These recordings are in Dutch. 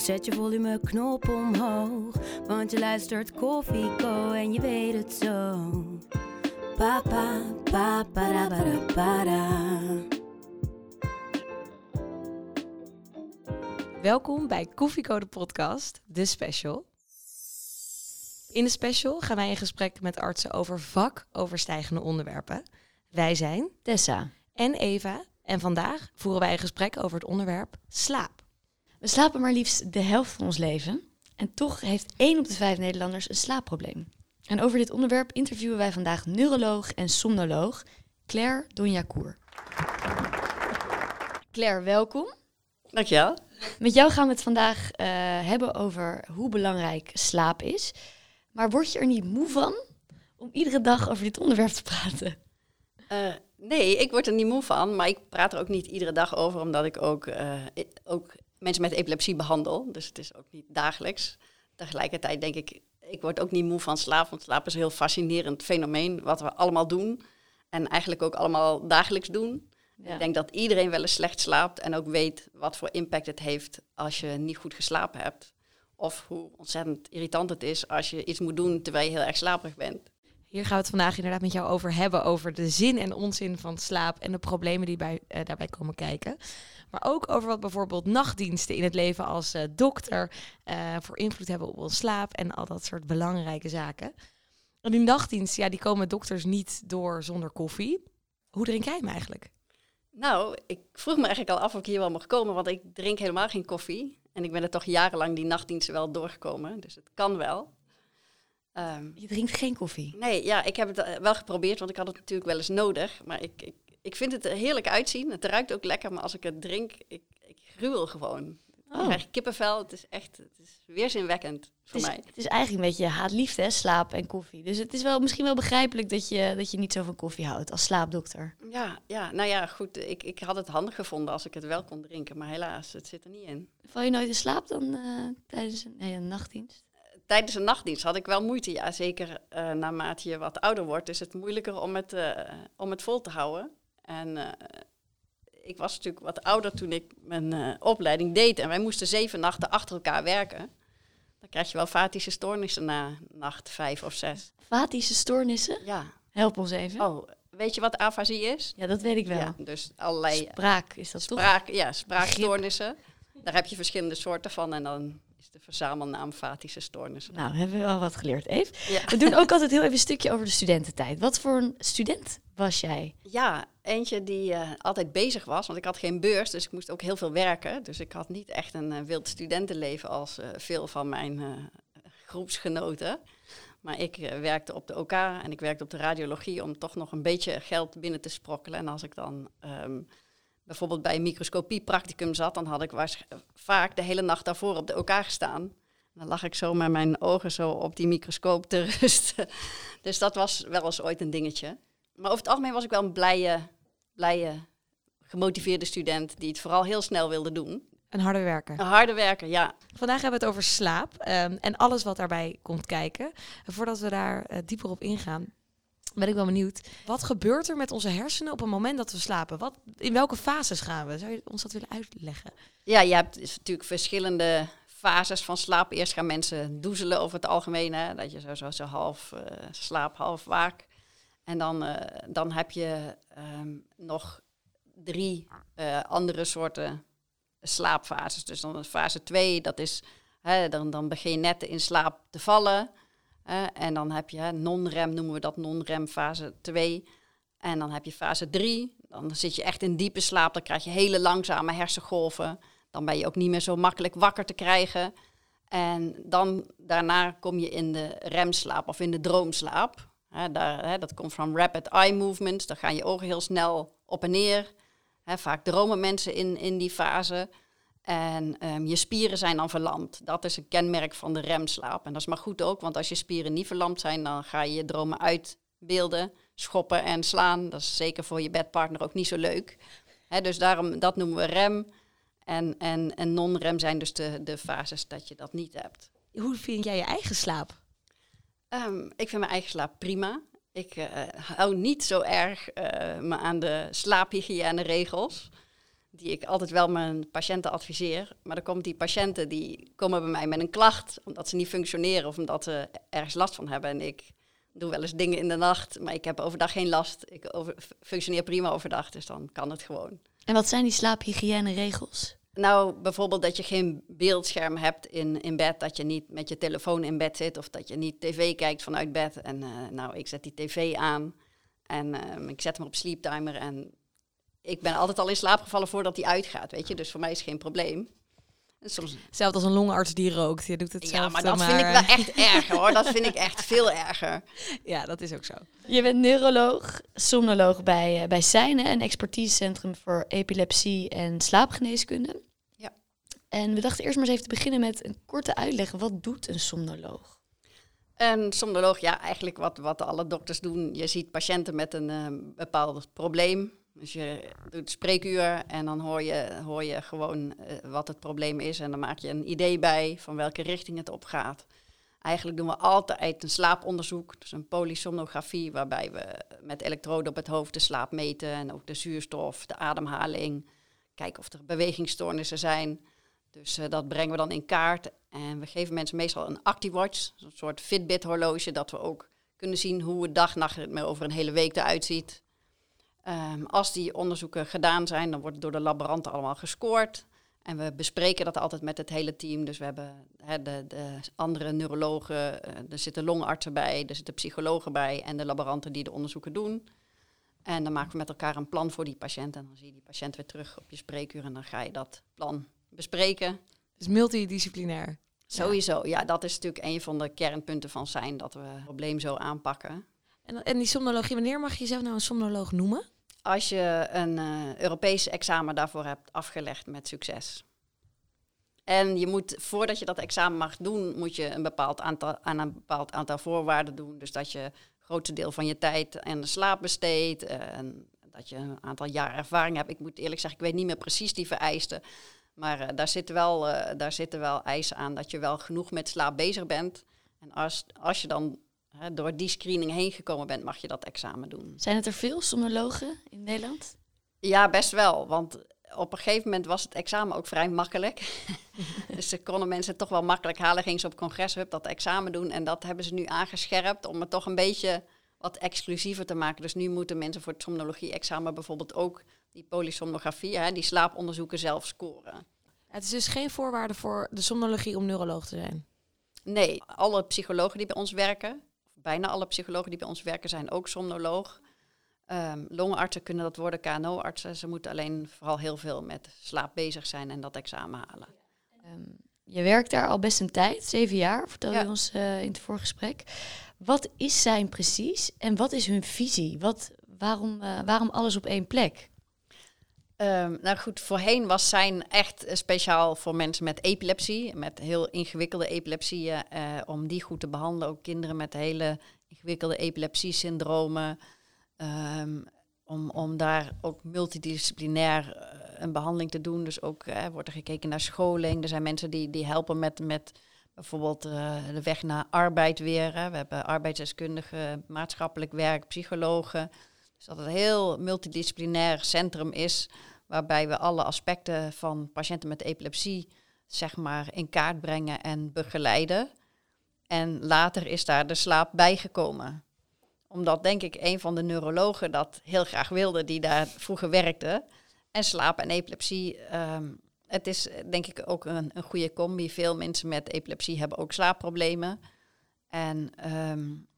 Dus zet je volumeknop omhoog. Want je luistert Koffie Co en je weet het zo. Papa, papa, para, para, para. Welkom bij Koffieko de podcast, de special. In de special gaan wij in gesprek met artsen over vakoverstijgende onderwerpen. Wij zijn Tessa. en Eva en vandaag voeren wij een gesprek over het onderwerp slaap. We slapen maar liefst de helft van ons leven. En toch heeft één op de vijf Nederlanders een slaapprobleem. En over dit onderwerp interviewen wij vandaag neuroloog en somnoloog Claire Donjacour. Claire, welkom. Dankjewel. Met jou gaan we het vandaag eh, hebben over hoe belangrijk slaap is. Maar word je er niet moe van om iedere dag over dit onderwerp te praten? Uh, nee, ik word er niet moe van, maar ik praat er ook niet iedere dag over, omdat ik ook, uh, ook mensen met epilepsie behandel. Dus het is ook niet dagelijks. Tegelijkertijd denk ik, ik word ook niet moe van slaap, want slaap is een heel fascinerend fenomeen, wat we allemaal doen. En eigenlijk ook allemaal dagelijks doen. Ja. Ik denk dat iedereen wel eens slecht slaapt en ook weet wat voor impact het heeft als je niet goed geslapen hebt. Of hoe ontzettend irritant het is als je iets moet doen terwijl je heel erg slaperig bent. Hier gaan we het vandaag inderdaad met jou over hebben, over de zin en onzin van slaap en de problemen die bij, uh, daarbij komen kijken. Maar ook over wat bijvoorbeeld nachtdiensten in het leven als uh, dokter uh, voor invloed hebben op ons slaap en al dat soort belangrijke zaken. En die nachtdiensten, ja, die komen dokters niet door zonder koffie. Hoe drink jij hem eigenlijk? Nou, ik vroeg me eigenlijk al af of ik hier wel mag komen, want ik drink helemaal geen koffie. En ik ben er toch jarenlang die nachtdiensten wel doorgekomen, dus het kan wel. Um, je drinkt geen koffie? Nee, ja, ik heb het wel geprobeerd, want ik had het natuurlijk wel eens nodig. Maar ik, ik, ik vind het er heerlijk uitzien. Het ruikt ook lekker, maar als ik het drink, ik, ik gruwel gewoon. Oh. Ik krijg kippenvel. Het is echt het is weerzinwekkend voor het is, mij. Het is eigenlijk een beetje haat-liefde, slaap en koffie. Dus het is wel misschien wel begrijpelijk dat je, dat je niet zo van koffie houdt als slaapdokter. Ja, ja nou ja, goed. Ik, ik had het handig gevonden als ik het wel kon drinken. Maar helaas, het zit er niet in. Val je nooit in slaap dan uh, tijdens een, nee, een nachtdienst? tijdens een nachtdienst had ik wel moeite. Ja, zeker uh, naarmate je wat ouder wordt, is het moeilijker om het, uh, om het vol te houden. En uh, ik was natuurlijk wat ouder toen ik mijn opleiding deed. En wij moesten zeven nachten achter elkaar werken. Dan krijg je wel fatische stoornissen na nacht vijf of zes. Fatische stoornissen? Ja. Help ons even. Oh, weet je wat afasie is? Ja, dat weet ik wel. Ja, dus allerlei... Spraak is dat spraak, toch? Ja, spraakstoornissen. Daar heb je verschillende soorten van en dan is de verzamelnaam fatische stoornissen. Nou, hebben we al wat geleerd, Eve. Ja. We doen ook altijd heel even een stukje over de studententijd. Wat voor een student was jij? Ja, eentje die uh, altijd bezig was, want ik had geen beurs, dus ik moest ook heel veel werken. Dus ik had niet echt een uh, wild studentenleven als uh, veel van mijn groepsgenoten. Maar ik werkte op de OK en ik werkte op de radiologie om toch nog een beetje geld binnen te sprokkelen. En als ik dan... Um, bijvoorbeeld bij een microscopiepracticum zat, dan had ik vaak de hele nacht daarvoor op de elkaar gestaan. Dan lag ik zo met mijn ogen zo op die microscoop te rusten. Dus dat was wel eens ooit een dingetje. Maar over het algemeen was ik wel een blije, blije gemotiveerde student die het vooral heel snel wilde doen. Een harde werker. Een harde werker, ja. Vandaag hebben we het over slaap um, en alles wat daarbij komt kijken. En voordat we daar uh, dieper op ingaan, ben ik wel benieuwd. Wat gebeurt er met onze hersenen op het moment dat we slapen? Wat, in welke fases gaan we? Zou je ons dat willen uitleggen? Ja, je hebt natuurlijk verschillende fases van slaap. Eerst gaan mensen doezelen over het algemeen. Hè? Dat je zo, zo, zo half uh, slaap, half waak. En dan, uh, dan heb je um, nog drie uh, andere soorten slaapfases. Dus dan fase 2, dat is, hè, dan, dan begin je net in slaap te vallen. En dan heb je non-rem, noemen we dat non-rem fase 2. En dan heb je fase 3. Dan zit je echt in diepe slaap. Dan krijg je hele langzame hersengolven. Dan ben je ook niet meer zo makkelijk wakker te krijgen. En dan daarna kom je in de remslaap of in de droomslaap. Daar, dat komt van rapid eye movements. Dan gaan je ogen heel snel op en neer. Vaak dromen mensen in, in die fase. En ehm, je spieren zijn dan verlamd. Dat is een kenmerk van de remslaap. En dat is maar goed ook, want als je spieren niet verlamd zijn, dan ga je je dromen uitbeelden, schoppen en slaan. Dat is zeker voor je bedpartner ook niet zo leuk. Dus daarom, dat noemen we rem. En, en, en non-rem zijn dus de, de fases dat je dat niet hebt. Hoe vind jij je eigen slaap? Ehm, ik vind mijn eigen slaap prima. Ik uh, hou niet zo erg uh, me aan de slaaphygiëne regels. Die ik altijd wel mijn patiënten adviseer. Maar dan komen die patiënten die komen bij mij met een klacht. Omdat ze niet functioneren of omdat ze ergens last van hebben. En ik doe wel eens dingen in de nacht. Maar ik heb overdag geen last. Ik over, functioneer prima overdag. Dus dan kan het gewoon. En wat zijn die slaaphygiëne regels? Nou, bijvoorbeeld dat je geen beeldscherm hebt in, in bed, dat je niet met je telefoon in bed zit of dat je niet tv kijkt vanuit bed. En uh, nou, ik zet die tv aan en uh, ik zet hem op sleeptimer en ik ben altijd al in slaap gevallen voordat hij uitgaat, weet je. Dus voor mij is het geen probleem. En soms... Hetzelfde als een longarts die rookt, je doet het Ja, maar dat vind ik wel echt erger hoor, dat vind ik echt veel erger. Ja, dat is ook zo. Je bent neuroloog, somnoloog bij, uh, bij Seine, een expertisecentrum voor epilepsie en slaapgeneeskunde. Ja. En we dachten eerst maar eens even te beginnen met een korte uitleg. Wat doet een somnoloog? Een somnoloog, ja, eigenlijk wat, wat alle dokters doen. Je ziet patiënten met een uh, bepaald probleem. Dus je doet spreekuur en dan hoor je, hoor je gewoon uh, wat het probleem is. En dan maak je een idee bij van welke richting het op gaat. Eigenlijk doen we altijd een slaaponderzoek, dus een polysomnografie, waarbij we met elektroden op het hoofd de slaap meten en ook de zuurstof, de ademhaling, kijken of er bewegingsstoornissen zijn. Dus uh, dat brengen we dan in kaart en we geven mensen meestal een ActiWatch, een soort Fitbit-horloge, dat we ook kunnen zien hoe het dag-nachtritme over een hele week eruit ziet. Um, als die onderzoeken gedaan zijn, dan wordt het door de laboranten allemaal gescoord. En we bespreken dat altijd met het hele team. Dus we hebben de, de, andere neurologen, uh, er zitten longartsen bij, er zitten psychologen bij en de laboranten die de onderzoeken doen. En dan maken we met elkaar een plan voor die patiënt. En dan zie je die patiënt weer terug op je spreekuur en dan ga je dat plan bespreken. Dus multidisciplinair. Sowieso, ja, dat is natuurlijk een van de kernpunten van zijn, dat we het probleem zo aanpakken. En, en die somnologie, wanneer mag je jezelf nou een somnoloog noemen? Als je een uh, Europees examen daarvoor hebt afgelegd met succes. En je moet, voordat je dat examen mag doen, moet je een bepaald aantal, aan een bepaald aantal voorwaarden doen. Dus dat je het grootste deel van je tijd aan de slaap besteedt. Uh, en dat je een aantal jaar ervaring hebt. Ik moet eerlijk zeggen, ik weet niet meer precies die vereisten. Maar uh, daar, zitten wel, daar zitten wel eisen aan dat je wel genoeg met slaap bezig bent. En als, als je dan Door die screening heen gekomen bent, mag je dat examen doen. Zijn het er veel somnologen in Nederland? Ja, best wel. Want op een gegeven moment was het examen ook vrij makkelijk. dus ze konden mensen toch wel makkelijk halen. Gingen ze op congreshub dat examen doen. En dat hebben ze nu aangescherpt om het toch een beetje wat exclusiever te maken. Dus nu moeten mensen voor het somnologie-examen bijvoorbeeld ook die polysomnografie, hè, die slaaponderzoeken zelf scoren. Het is dus geen voorwaarde voor de somnologie om neuroloog te zijn? Nee, alle psychologen die bij ons werken, bijna alle psychologen die bij ons werken zijn ook somnoloog. Um, longartsen kunnen dat worden, KNO-artsen. Ze moeten alleen vooral heel veel met slaap bezig zijn en dat examen halen. Um, je werkt daar al best een tijd, zeven jaar, vertelde ja. je ons uh, in het voorgesprek. Wat is zijn precies en wat is hun visie? Wat, waarom, uh, waarom alles op één plek? Um, nou goed, voorheen was zijn echt speciaal voor mensen met epilepsie, met heel ingewikkelde epilepsieën, uh, om die goed te behandelen. Ook kinderen met hele ingewikkelde epilepsiesyndromen. Um, om, om daar ook multidisciplinair een behandeling te doen. Dus ook wordt er gekeken naar scholing. Er zijn mensen die, die helpen met, met bijvoorbeeld de weg naar arbeid weer. We hebben arbeidsdeskundigen, maatschappelijk werk, psychologen. Dus dat het een heel multidisciplinair centrum is, waarbij we alle aspecten van patiënten met epilepsie zeg maar in kaart brengen en begeleiden. En later is daar de slaap bijgekomen. Omdat denk ik een van de neurologen dat heel graag wilde, die daar vroeger werkte. En slaap en epilepsie, um, het is denk ik ook een, een goede combi. Veel mensen met epilepsie hebben ook slaapproblemen. En um,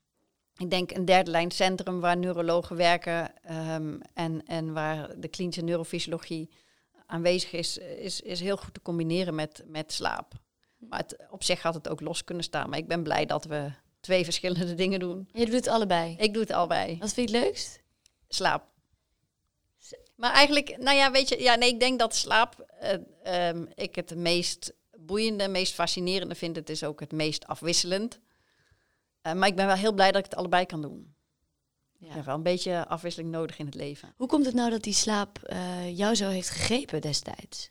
ik denk een derde lijn centrum waar neurologen werken um, en, en waar de klinische neurofysiologie aanwezig is, is, is heel goed te combineren met, met slaap. Maar het, op zich had het ook los kunnen staan. Maar ik ben blij dat we twee verschillende dingen doen. Je doet het allebei? Ik doe het allebei. Wat vind je het leukst? Slaap. Maar eigenlijk, nou ja, weet je, ja, nee, ik denk dat slaap uh, um, ik het meest boeiende, meest fascinerende vind. Het is ook het meest afwisselend. Uh, maar ik ben wel heel blij dat ik het allebei kan doen. Ja. Ik heb wel een beetje afwisseling nodig in het leven. Hoe komt het nou dat die slaap uh, jou zo heeft gegrepen destijds?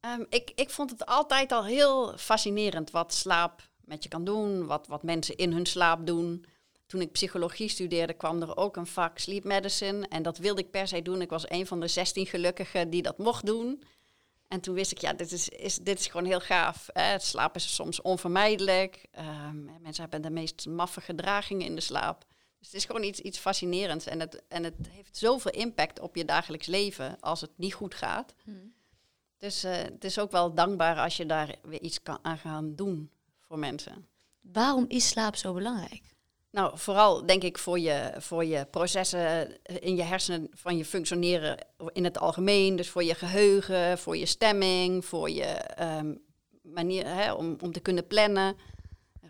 Um, ik, ik vond het altijd al heel fascinerend wat slaap met je kan doen, wat, wat mensen in hun slaap doen. Toen ik psychologie studeerde, kwam er ook een vak sleep medicine. En dat wilde ik per se doen. Ik was een van de 16 gelukkigen die dat mocht doen. En toen wist ik, ja, dit is, is, dit is gewoon heel gaaf. Hè. Slaap is soms onvermijdelijk. Um, mensen hebben de meest maffe gedragingen in de slaap. Dus het is gewoon iets, iets fascinerends. En het, en het heeft zoveel impact op je dagelijks leven als het niet goed gaat. Hmm. Dus uh, het is ook wel dankbaar als je daar weer iets kan aan gaan doen voor mensen. Waarom is slaap zo belangrijk? Nou, vooral denk ik voor je, voor je processen in je hersenen van je functioneren in het algemeen. Dus voor je geheugen, voor je stemming, voor je um, manier hè, om, om te kunnen plannen.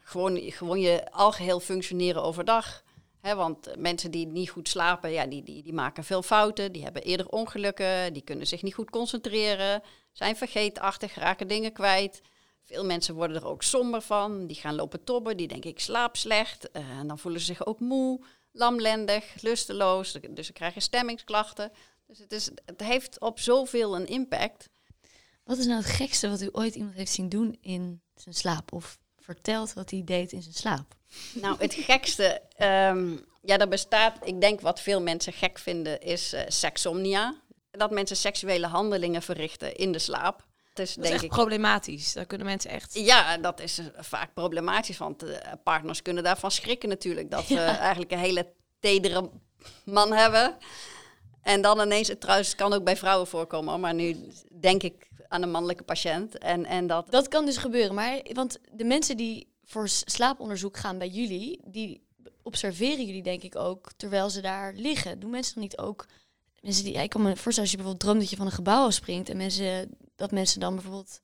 Gewoon, gewoon je algeheel functioneren overdag. Hè, want mensen die niet goed slapen, ja, die, die, die maken veel fouten. Die hebben eerder ongelukken, die kunnen zich niet goed concentreren, zijn vergeetachtig, raken dingen kwijt. Veel mensen worden er ook somber van. Die gaan lopen tobben, die denken ik slaap slecht. Uh, en dan voelen ze zich ook moe, lamlendig, lusteloos. Dus ze krijgen stemmingsklachten. Dus het, is, het heeft op zoveel een impact. Wat is nou het gekste wat u ooit iemand heeft zien doen in zijn slaap? Of vertelt wat hij deed in zijn slaap? Nou, het gekste, um, ja, er bestaat, ik denk wat veel mensen gek vinden, is uh, seksomnia. Dat mensen seksuele handelingen verrichten in de slaap is, dat denk is echt ik, problematisch. Daar kunnen mensen echt. Ja, dat is eh, vaak problematisch, want uh, partners kunnen daarvan schrikken natuurlijk. Dat ze eigenlijk een hele tedere man hebben. En dan ineens, het trouwens kan ook bij vrouwen voorkomen, maar nu denk ik aan een mannelijke patiënt. En, en dat... dat kan dus gebeuren, maar want de mensen die voor slaaponderzoek gaan bij jullie, die observeren jullie denk ik ook terwijl ze daar liggen. Doen mensen dan niet ook mensen die, ja, ik kan me voorstellen als je bijvoorbeeld droomt dat je van een gebouw springt en mensen dat mensen dan bijvoorbeeld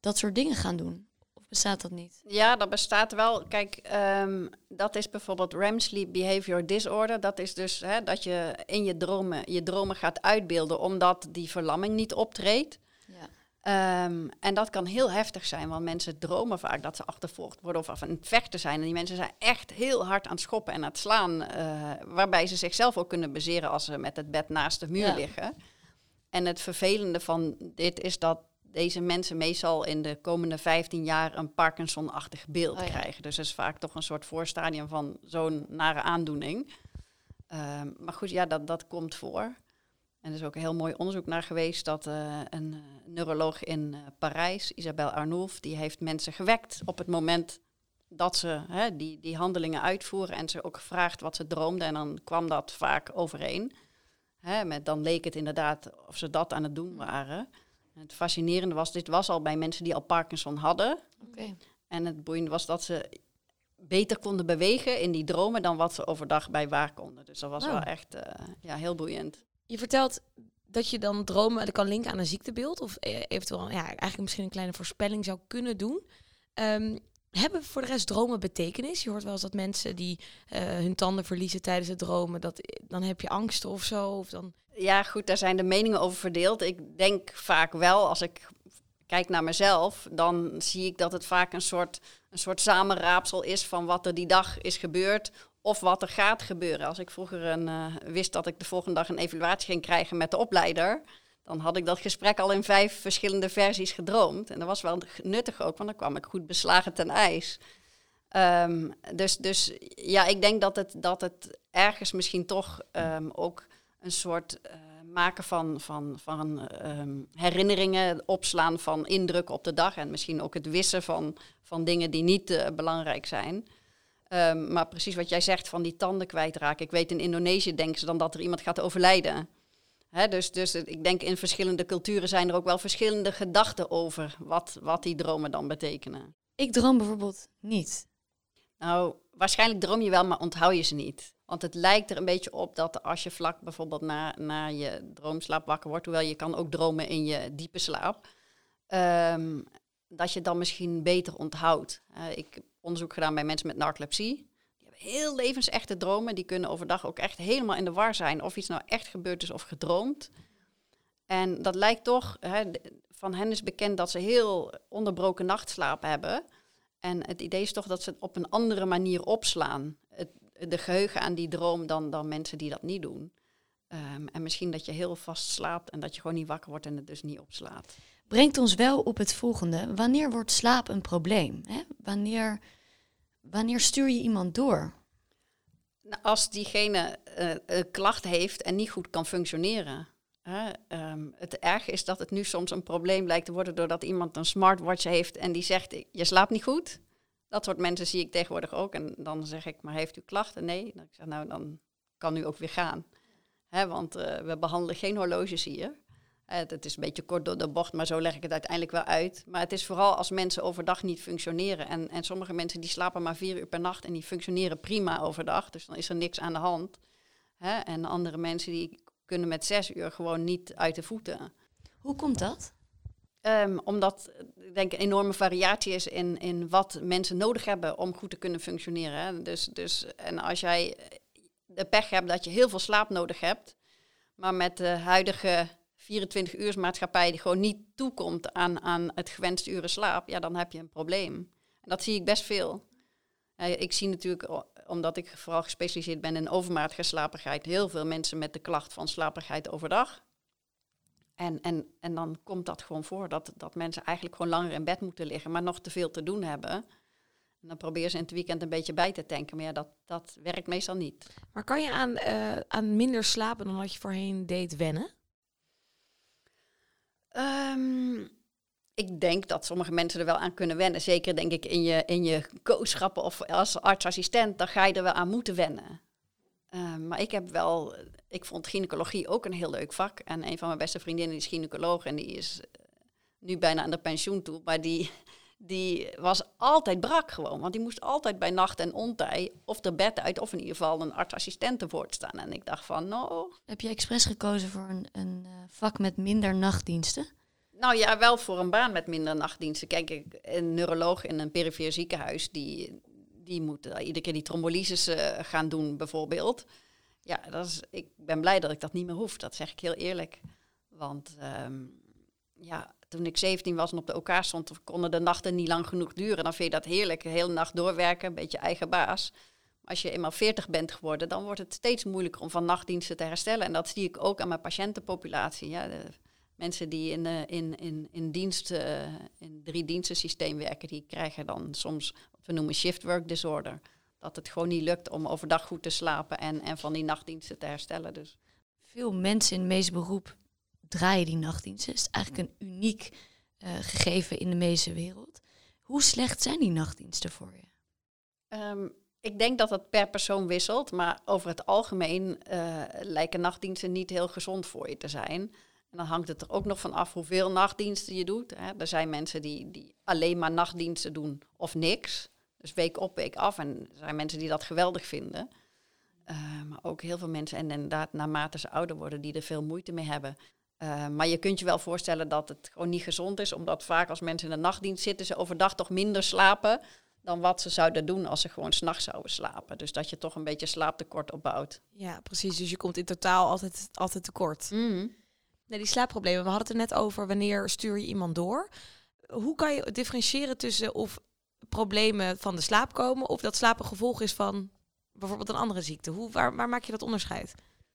dat soort dingen gaan doen? Of bestaat dat niet? Ja, dat bestaat wel. Kijk, um, dat is bijvoorbeeld REM Sleep Behavior Disorder. Dat is dus hè, dat je in je dromen je dromen gaat uitbeelden omdat die verlamming niet optreedt. Um, en dat kan heel heftig zijn, want mensen dromen vaak dat ze achtervolgd worden of aan het vechten zijn. En die mensen zijn echt heel hard aan het schoppen en aan het slaan, uh, waarbij ze zichzelf ook kunnen bezeren als ze met het bed naast de muur ja. liggen. En het vervelende van dit is dat deze mensen meestal in de komende 15 jaar een Parkinson-achtig beeld oh krijgen. Dus dat is vaak toch een soort voorstadium van zo'n nare aandoening. Um, maar goed, ja, dat, dat komt voor. En er is ook een heel mooi onderzoek naar geweest dat uh, een neuroloog in uh, Parijs, Isabelle Arnoulf, die heeft mensen gewekt op het moment dat ze hè, die, die handelingen uitvoeren en ze ook gevraagd wat ze droomden. En dan kwam dat vaak overeen. Hè, met, dan leek het inderdaad of ze dat aan het doen waren. het fascinerende was, dit was al bij mensen die al Parkinson hadden. Okay. En het boeiende was dat ze beter konden bewegen in die dromen dan wat ze overdag bij waar konden. Dus dat was wel echt uh, ja, heel boeiend. Je vertelt dat je dan dromen kan linken aan een ziektebeeld. Of e-, eventueel ja, eigenlijk misschien een kleine voorspelling zou kunnen doen. Um, hebben voor de rest dromen betekenis? Je hoort wel eens dat mensen die uh, hun tanden verliezen tijdens het dromen, dat, dan heb je angst of zo. Of dan... Ja, goed, daar zijn de meningen over verdeeld. Ik denk vaak wel, als ik kijk naar mezelf, dan zie ik dat het vaak een soort, een soort samenraapsel is van wat er die dag is gebeurd of wat er gaat gebeuren. Als ik vroeger een, uh, wist dat ik de volgende dag een evaluatie ging krijgen met de opleider, dan had ik dat gesprek al in vijf verschillende versies gedroomd. En dat was wel nuttig ook, want dan kwam ik goed beslagen ten ijs. Um, dus, dus ja, ik denk dat het, dat het ergens misschien toch um, ook een soort uh, maken van, van, van um, herinneringen, opslaan van indruk op de dag en misschien ook het wissen van, van dingen die niet uh, belangrijk zijn. Maar precies wat jij zegt van die tanden kwijtraken. Ik weet in Indonesië denken ze dan dat er iemand gaat overlijden dus, dus ik denk in verschillende culturen zijn er ook wel verschillende gedachten over wat, wat die dromen dan betekenen. Ik droom bijvoorbeeld niet. Nou, waarschijnlijk droom je wel, maar onthoud je ze niet. Want het lijkt er een beetje op dat als je vlak bijvoorbeeld na, na je droomslaap wakker wordt, hoewel je kan ook dromen in je diepe slaap, um, dat je dan misschien beter onthoudt. Uh, ik onderzoek gedaan bij mensen met narcolepsie heel levensechte dromen. Die kunnen overdag ook echt helemaal in de war zijn. Of iets nou echt gebeurd is of gedroomd. En dat lijkt toch, hè, van hen is bekend dat ze heel onderbroken nachtslaap hebben. En het idee is toch dat ze het op een andere manier opslaan. Het, de geheugen aan die droom dan, dan mensen die dat niet doen. Ehm, en misschien dat je heel vast slaapt en dat je gewoon niet wakker wordt en het dus niet opslaat. Brengt ons wel op het volgende. Wanneer wordt slaap een probleem? Hè? Wanneer, wanneer stuur je iemand door? Nou, als diegene eh, een klacht heeft en niet goed kan functioneren. Hè, ehm, het erge is dat het nu soms een probleem lijkt te worden doordat iemand een smartwatch heeft en die zegt, je slaapt niet goed. Dat soort mensen zie ik tegenwoordig ook. En dan zeg ik, maar heeft u klachten? Nee. Dan ik zeg, nou, dan kan u ook weer gaan. Hè, want eh, we behandelen geen horloges hier. Eh, het, het is een beetje kort door de bocht, maar zo leg ik het uiteindelijk wel uit. Maar het is vooral als mensen overdag niet functioneren. En, en sommige mensen die slapen maar vier uur per nacht en die functioneren prima overdag. Dus dan is er niks aan de hand. Hè? En andere mensen die kunnen met zes uur gewoon niet uit de voeten. Hoe komt dat? Ehm, omdat eh, ik denk een enorme variatie is in, in wat mensen nodig hebben om goed te kunnen functioneren. Hè. Dus, dus, en als jij de pech hebt dat je heel veel slaap nodig hebt, maar met de huidige 24-uursmaatschappij die gewoon niet toekomt aan, aan het gewenste uren slaap, ja, dan heb je een probleem. En dat zie ik best veel. Eh, ik zie natuurlijk, omdat ik vooral gespecialiseerd ben in overmatige slaperigheid, heel veel mensen met de klacht van slaperigheid overdag. En, en, en dan komt dat gewoon voor, dat, dat mensen eigenlijk gewoon langer in bed moeten liggen, maar nog te veel te doen hebben. En dan proberen ze in het weekend een beetje bij te tanken, maar ja, dat, dat werkt meestal niet. Maar kan je aan, eh, aan minder slapen dan wat je voorheen deed wennen? Ehm, ik denk dat sommige mensen er wel aan kunnen wennen. Zeker denk ik in je, in je coachschappen of als artsassistent, dan ga je er wel aan moeten wennen. Ehm, maar ik heb wel, ik vond gynaecologie ook een heel leuk vak. En een van mijn beste vriendinnen is gynaecoloog en die is eh, nu bijna aan de pensioen toe. Maar die, die was altijd brak gewoon. Want die moest altijd bij nacht en ontij of de bed uit of in ieder geval een artsassistent te woord staan. En ik dacht van, nou, Heb je expres gekozen voor een, een eh, vak met minder nachtdiensten? Nou ja, wel voor een baan met minder nachtdiensten. Kijk, een neuroloog in een perifeer ziekenhuis, die, die moet eh, iedere keer die trombolyses eh, gaan doen, bijvoorbeeld. Ja, dat is, ik ben blij dat ik dat niet meer hoef, dat zeg ik heel eerlijk. Want ehm, ja, toen ik 17 was en op de OK stond, konden de nachten niet lang genoeg duren. Dan vind je dat heerlijk, de hele nacht doorwerken, een beetje eigen baas. Maar als je eenmaal 40 bent geworden, dan wordt het steeds moeilijker om van nachtdiensten te herstellen. En dat zie ik ook aan mijn patiëntenpopulatie. Ja, Mensen die in, eh, in, in, in dienst, eh, in drie diensten systeem werken, die krijgen dan soms wat we noemen shift work disorder. Dat het gewoon niet lukt om overdag goed te slapen en, en van die nachtdiensten te herstellen. Dus Veel mensen in het meeste beroep draaien die nachtdiensten. Het is eigenlijk een uniek eh, gegeven in de meeste wereld. Hoe slecht zijn die nachtdiensten voor je? Ehm, ik denk dat dat per persoon wisselt, maar over het algemeen eh, lijken nachtdiensten niet heel gezond voor je te zijn. En dan hangt het er ook nog van af hoeveel nachtdiensten je doet. Hè. Er zijn mensen die, die alleen maar nachtdiensten doen of niks. Dus week op, week af. En er zijn mensen die dat geweldig vinden. Eh, maar ook heel veel mensen, en inderdaad naarmate ze ouder worden, die er veel moeite mee hebben. Eh, maar je kunt je wel voorstellen dat het gewoon niet gezond is, omdat vaak als mensen in de nachtdienst zitten, ze overdag toch minder slapen dan wat ze zouden doen als ze gewoon s'nachts zouden slapen. Dus dat je toch een beetje slaaptekort opbouwt. Ja, precies. Dus je komt in totaal altijd, altijd tekort. Nee, die slaapproblemen. We hadden het er net over wanneer stuur je iemand door. Hoe kan je differentiëren tussen of problemen van de slaap komen of dat slaap een gevolg is van bijvoorbeeld een andere ziekte? Hoe, waar, waar maak je dat onderscheid?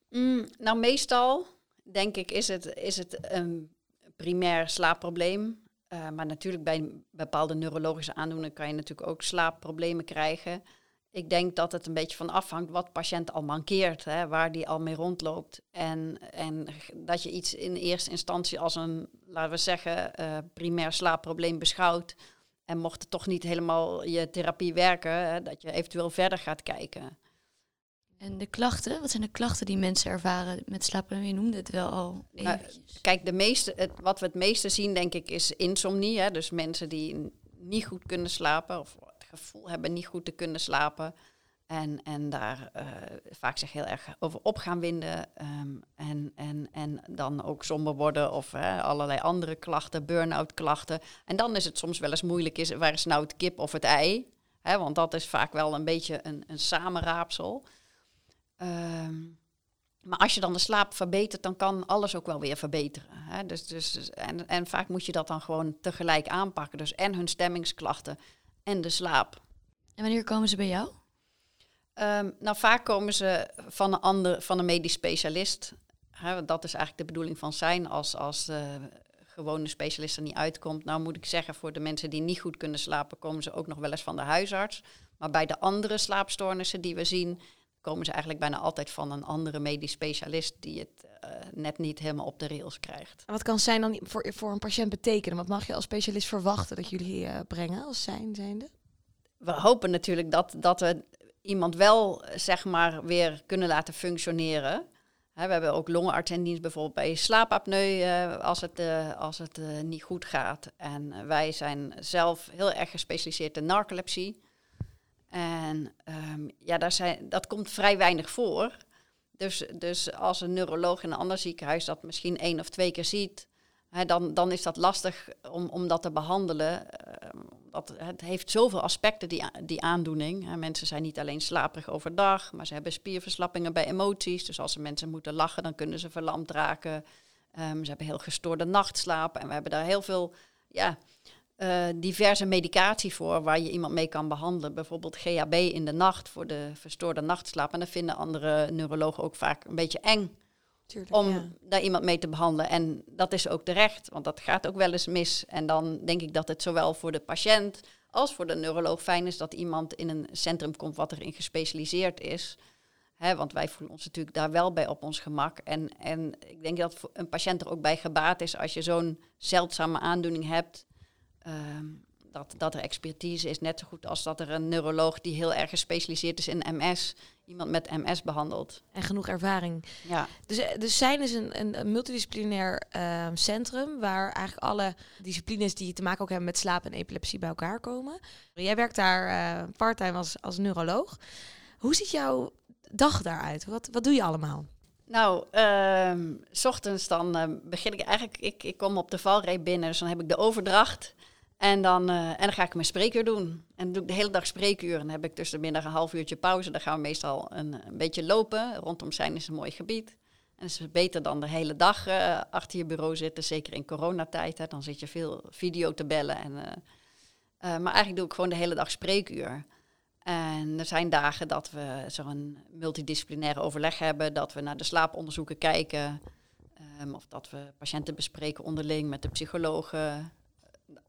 Mm, nou, meestal denk ik is het, is het een primair slaapprobleem. Uh, maar natuurlijk bij bepaalde neurologische aandoeningen kan je natuurlijk ook slaapproblemen krijgen. Ik denk dat het een beetje van afhangt wat patiënt al mankeert, hè, waar die al mee rondloopt. En, en dat je iets in eerste instantie als een, laten we zeggen, uh, primair slaapprobleem beschouwt. En mocht het toch niet helemaal je therapie werken, hè, dat je eventueel verder gaat kijken. En de klachten, wat zijn de klachten die mensen ervaren met slaapproblemen? Je noemde het wel al nou, Kijk, de meeste, het, wat we het meeste zien, denk ik, is insomnie. Hè? Dus mensen die niet goed kunnen slapen of het gevoel hebben niet goed te kunnen slapen. En, en daar uh, vaak zich heel erg over op gaan winden. Um, en, en, en dan ook somber worden of hè, allerlei andere klachten, burn-out klachten. En dan is het soms wel eens moeilijk, is, waar is nou het kip of het ei? Hè, want dat is vaak wel een beetje een, een samenraapsel. Um, Maar als je dan de slaap verbetert, dan kan alles ook wel weer verbeteren. Hè? Dus, dus, en, en vaak moet je dat dan gewoon tegelijk aanpakken. Dus en hun stemmingsklachten en de slaap. En wanneer komen ze bij jou? Um, nou, vaak komen ze van een, ander, van een medisch specialist. Hè, dat is eigenlijk de bedoeling van zijn als, als de gewone specialist er niet uitkomt. Nou moet ik zeggen, voor de mensen die niet goed kunnen slapen, komen ze ook nog wel eens van de huisarts. Maar bij de andere slaapstoornissen die we zien, komen ze eigenlijk bijna altijd van een andere medisch specialist die het uh, net niet helemaal op de rails krijgt. En wat kan zijn dan voor, voor een patiënt betekenen? Wat mag je als specialist verwachten dat jullie uh, brengen als zijn zijnde? We hopen natuurlijk dat, dat we iemand wel zeg maar weer kunnen laten functioneren. we hebben ook longenarts in dienst bijvoorbeeld bij slaapapneu uh, als het, als het niet goed gaat. En wij zijn zelf heel erg gespecialiseerd in narcolepsie. En um, ja, daar zijn, dat komt vrij weinig voor. Dus, dus als een neuroloog in een ander ziekenhuis dat misschien één of twee keer ziet, hè, dan, dan is dat lastig om, om dat te behandelen. Uh, dat, het heeft zoveel aspecten, die, die aandoening. Hè. Mensen zijn niet alleen slaperig overdag, maar ze hebben spierverslappingen bij emoties. Dus als ze mensen moeten lachen, dan kunnen ze verlamd raken. Um, ze hebben heel gestoorde nachtslaap. En we hebben daar heel veel ja, uh, diverse medicatie voor waar je iemand mee kan behandelen. Bijvoorbeeld GHB in de nacht voor de verstoorde nachtslaap. En dat vinden andere neurologen ook vaak een beetje eng. Tuurlijk, om ja. daar iemand mee te behandelen. En dat is ook terecht, want dat gaat ook wel eens mis. En dan denk ik dat het zowel voor de patiënt als voor de neuroloog fijn is dat iemand in een centrum komt wat erin gespecialiseerd is. He, want wij voelen ons natuurlijk daar wel bij op ons gemak. En, en ik denk dat een patiënt er ook bij gebaat is als je zo'n zeldzame aandoening hebt Ehm, dat, dat er expertise is, net zo goed als dat er een neuroloog die heel erg gespecialiseerd is in MS, iemand met MS behandelt. En genoeg ervaring. Ja. Dus, eh, dus zijn is een, een, een multidisciplinair uh, centrum waar eigenlijk alle disciplines die te maken ook hebben met slaap en epilepsie bij elkaar komen. Jij werkt daar uh, parttime als, als neuroloog. Hoe ziet jouw dag daaruit? Wat, wat doe je allemaal? Nou, uh, s ochtends dan uh, begin ik eigenlijk, ik, ik kom op de valreep binnen, dus dan heb ik de overdracht. En dan, uh, en dan ga ik mijn spreekuur doen. En dan doe ik de hele dag spreekuur. En dan heb ik tussen de middag een half uurtje pauze. Dan gaan we meestal een, een beetje lopen. Rondom zijn is een mooi gebied. En is beter dan de hele dag uh, achter je bureau zitten. Zeker in coronatijd. Hè. Dan zit je veel video te bellen. En, uh, maar eigenlijk doe ik gewoon de hele dag spreekuur. En er zijn dagen dat we zo'n multidisciplinaire overleg hebben. Dat we naar de slaaponderzoeken kijken. Um, of dat we patiënten bespreken onderling met de psychologen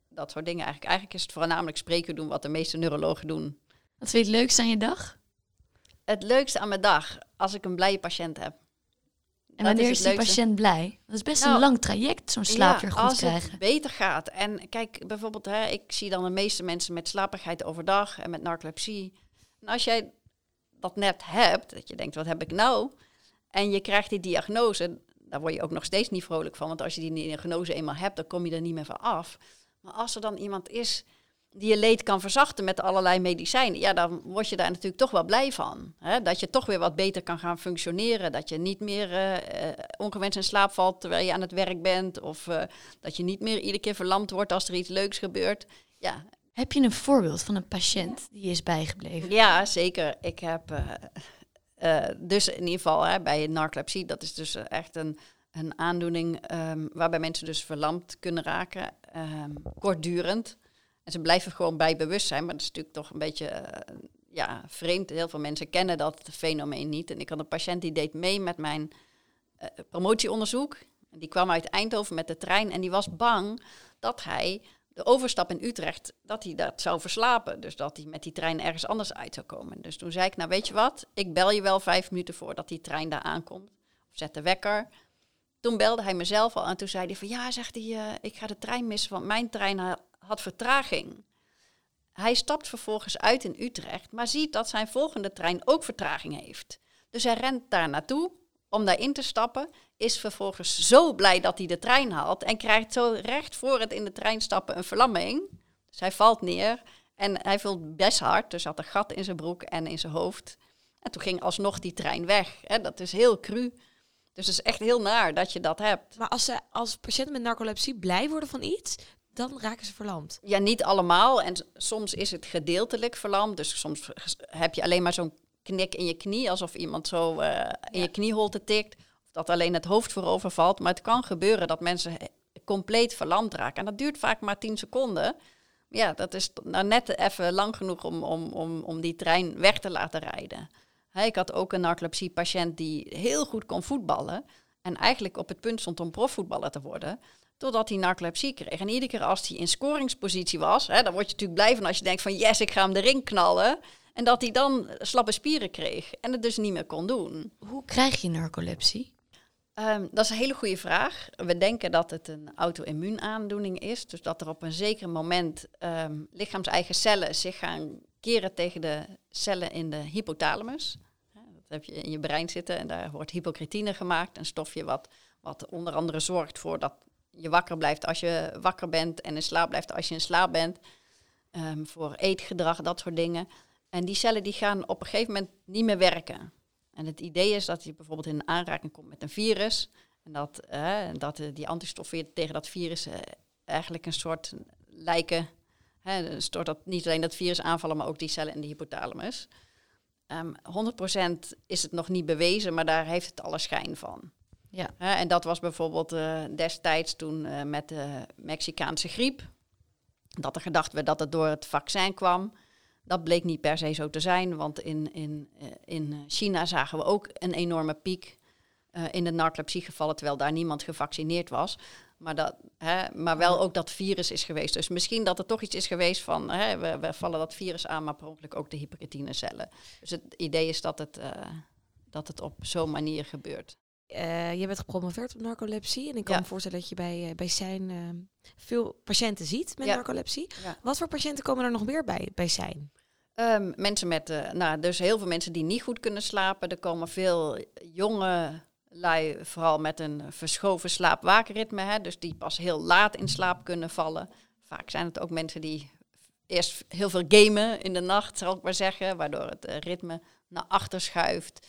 dat soort dingen. Eigenlijk, eigenlijk is het voornamelijk spreken doen wat de meeste neurologen doen. Wat vind je het leukste aan je dag? Het leukste aan mijn dag, als ik een blije patiënt heb. En wanneer is, is die patiënt blij? Dat is best nou, een lang traject, zo'n slaap weer goed als krijgen. het beter gaat. En kijk, bijvoorbeeld, hè, ik zie dan de meeste mensen met slaperigheid overdag en met narcolepsie. En als jij dat net hebt, dat je denkt, wat heb ik nou? En je krijgt die diagnose, daar word je ook nog steeds niet vrolijk van. Want als je die diagnose eenmaal hebt, dan kom je er niet meer van af. Maar als er dan iemand is die je leed kan verzachten met allerlei medicijnen, ja, dan word je daar natuurlijk toch wel blij van. Hè? Dat je toch weer wat beter kan gaan functioneren. Dat je niet meer uh, ongewenst in slaap valt terwijl je aan het werk bent. Of uh, dat je niet meer iedere keer verlamd wordt als er iets leuks gebeurt. Ja. Heb je een voorbeeld van een patiënt die is bijgebleven? Ja, zeker. Ik heb dus in ieder geval hè, bij narcolepsie, dat is dus echt een een aandoening um, waarbij mensen dus verlamd kunnen raken, um, kortdurend. En ze blijven gewoon bij bewustzijn, maar dat is natuurlijk toch een beetje uh, ja, vreemd. Heel veel mensen kennen dat fenomeen niet. En ik had een patiënt die deed mee met mijn uh, promotieonderzoek. Die kwam uit Eindhoven met de trein en die was bang dat hij de overstap in Utrecht, dat hij dat zou verslapen. Dus dat hij met die trein ergens anders uit zou komen. Dus toen zei ik, nou weet je wat, ik bel je wel vijf minuten voordat die trein daar aankomt. Of zet de wekker toen belde hij mezelf al en toen zei hij van ja, zegt hij, uh, ik ga de trein missen, want mijn trein had vertraging. Hij stapt vervolgens uit in Utrecht, maar ziet dat zijn volgende trein ook vertraging heeft. Dus hij rent daar naartoe om daarin te stappen, is vervolgens zo blij dat hij de trein haalt en krijgt zo recht voor het in de trein stappen een verlamming. Dus hij valt neer en hij voelt best hard, dus had een gat in zijn broek en in zijn hoofd. En toen ging alsnog die trein weg. Hè. Dat is heel cru. Dus het is echt heel naar dat je dat hebt. Maar als, ze, als patiënten met narcolepsie blij worden van iets, dan raken ze verlamd. Ja, niet allemaal. En soms is het gedeeltelijk verlamd. Dus soms heb je alleen maar zo'n knik in je knie, alsof iemand zo eh, in je knieholte tikt. Of dat alleen het hoofd voorover valt. Maar het kan gebeuren dat mensen compleet verlamd raken. En dat duurt vaak maar 10 seconden. Ja, dat is nou net even lang genoeg om, om, om, om die trein weg te laten rijden. ik had ook een narcolepsie-patiënt die heel goed kon voetballen. En eigenlijk op het punt stond om profvoetballer te worden. Totdat hij narcolepsie kreeg. En iedere keer als hij in scoringspositie was, hè, dan word je natuurlijk blij van als je denkt van yes, ik ga hem de ring knallen. En dat hij dan slappe spieren kreeg en het dus niet meer kon doen. Hoe krijg je narcolepsie? Um, dat is een hele goede vraag. We denken dat het een auto-immuunaandoening is. Dus dat er op een zeker moment um, lichaams-eigen cellen zich gaan keren tegen de cellen in de hypothalamus. Dat heb je in je brein zitten en daar wordt hypocretine gemaakt. Een stofje wat, wat onder andere zorgt voor dat je wakker blijft als je wakker bent en in slaap blijft als je in slaap bent. Um, voor eetgedrag, dat soort dingen. En die cellen die gaan op een gegeven moment niet meer werken. En het idee is dat je bijvoorbeeld in aanraking komt met een virus. En dat, uh, dat die antistoffen tegen dat virus uh, eigenlijk een soort lijken. Hè, dus dat niet alleen dat virus aanvallen, maar ook die cellen in de hypothalamus. Um, ehm, 100% is het nog niet bewezen, maar daar heeft het alle schijn van. Ja. en dat was bijvoorbeeld uh, destijds toen met de Mexicaanse griep. Dat er gedacht werd dat het door het vaccin kwam. Dat bleek niet per se zo te zijn, want in, in, eh, in China zagen we ook een enorme piek in de narcolepsiegevallen, terwijl daar niemand gevaccineerd was. Maar, dat, hè, maar wel ook dat virus is geweest. Dus misschien dat er toch iets is geweest van, hè, we, vallen dat virus aan, maar per ongeluk ook de hyperretinecellen. Dus het idee is dat het, dat het op zo'n manier gebeurt. Uh, je bent gepromoveerd op narcolepsie. En ik kan me voorstellen dat je bij, uh, bij zijn uh, veel patiënten ziet met ja. narcolepsie. Ja. Wat voor patiënten komen er nog meer bij, bij zijn? Um, mensen met, nou, dus heel veel mensen die niet goed kunnen slapen. Er komen veel jonge lui, vooral met een verschoven slaap-waakritme. Hè, dus die pas heel laat in slaap kunnen vallen. Vaak zijn het ook mensen die eerst heel veel gamen in de nacht, zal ik maar zeggen. Waardoor het ritme naar achter schuift.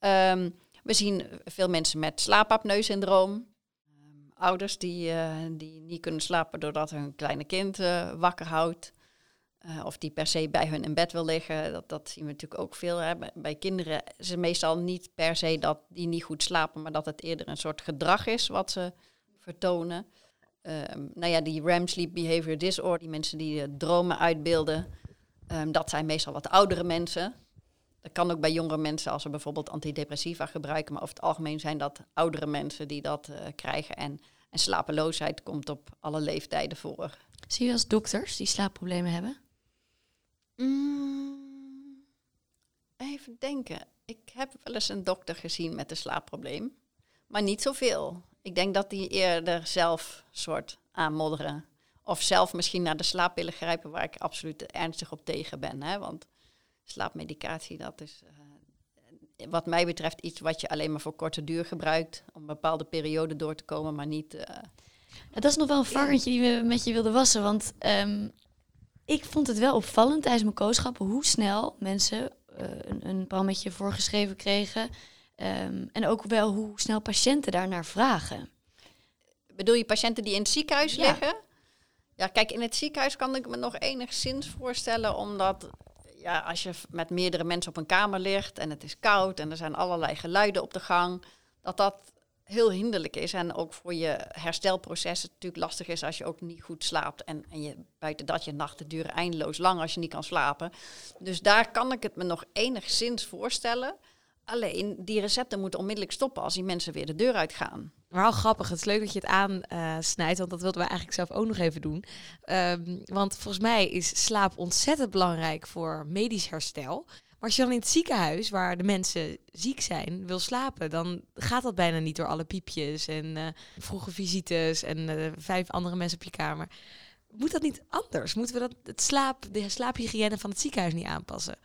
Um, we zien veel mensen met slaapapneu-syndroom. Um, ouders die, uh, die niet kunnen slapen doordat hun kleine kind uh, wakker houdt. Uh, of die per se bij hun in bed wil liggen. Dat, dat zien we natuurlijk ook veel. Hè. Bij, kinderen is meestal niet per se dat die niet goed slapen, maar dat het eerder een soort gedrag is wat ze vertonen. Um, nou ja, die REM Sleep Behavior Disorder, die mensen die dromen uitbeelden, um, dat zijn meestal wat oudere mensen. Dat kan ook bij jongere mensen als ze bijvoorbeeld antidepressiva gebruiken. Maar over het algemeen zijn dat oudere mensen die dat uh, krijgen. En, en slapeloosheid komt op alle leeftijden voor. Zie je als dokters die slaapproblemen hebben? Mm, even denken. Ik heb wel eens een dokter gezien met een slaapprobleem. Maar niet zoveel. Ik denk dat die eerder zelf soort aanmodderen. Of zelf misschien naar de slaappillen grijpen, waar ik absoluut ernstig op tegen ben. Hè? Want slaapmedicatie, dat is uh, wat mij betreft iets wat je alleen maar voor korte duur gebruikt. Om een bepaalde periode door te komen, maar niet... Uh, dat is nog wel een varkentje die we met je wilden wassen. Want um, ik vond het wel opvallend tijdens mijn kooschappen hoe snel mensen uh, een, een voorgeschreven kregen. Um, en ook wel hoe snel patiënten daarnaar vragen. Bedoel je patiënten die in het ziekenhuis ja. liggen? Ja, kijk, in het ziekenhuis kan ik me nog enigszins voorstellen, omdat ja, als je met meerdere mensen op een kamer ligt en het is koud en er zijn allerlei geluiden op de gang, dat dat heel hinderlijk is. En ook voor je herstelproces het natuurlijk lastig is als je ook niet goed slaapt. En, en je, buiten dat je nachten duren eindeloos lang als je niet kan slapen. Dus daar kan ik het me nog enigszins voorstellen. Alleen die recepten moeten onmiddellijk stoppen als die mensen weer de deur uitgaan. Maar wel grappig, het is leuk dat je het aansnijdt, uh, want dat wilden we eigenlijk zelf ook nog even doen. Um, want volgens mij is slaap ontzettend belangrijk voor medisch herstel. Maar als je dan in het ziekenhuis, waar de mensen ziek zijn, wil slapen, dan gaat dat bijna niet door alle piepjes en uh, vroege visites en uh, vijf andere mensen op je kamer. Moet dat niet anders? Moeten we dat, het slaap, de slaaphygiëne van het ziekenhuis niet aanpassen?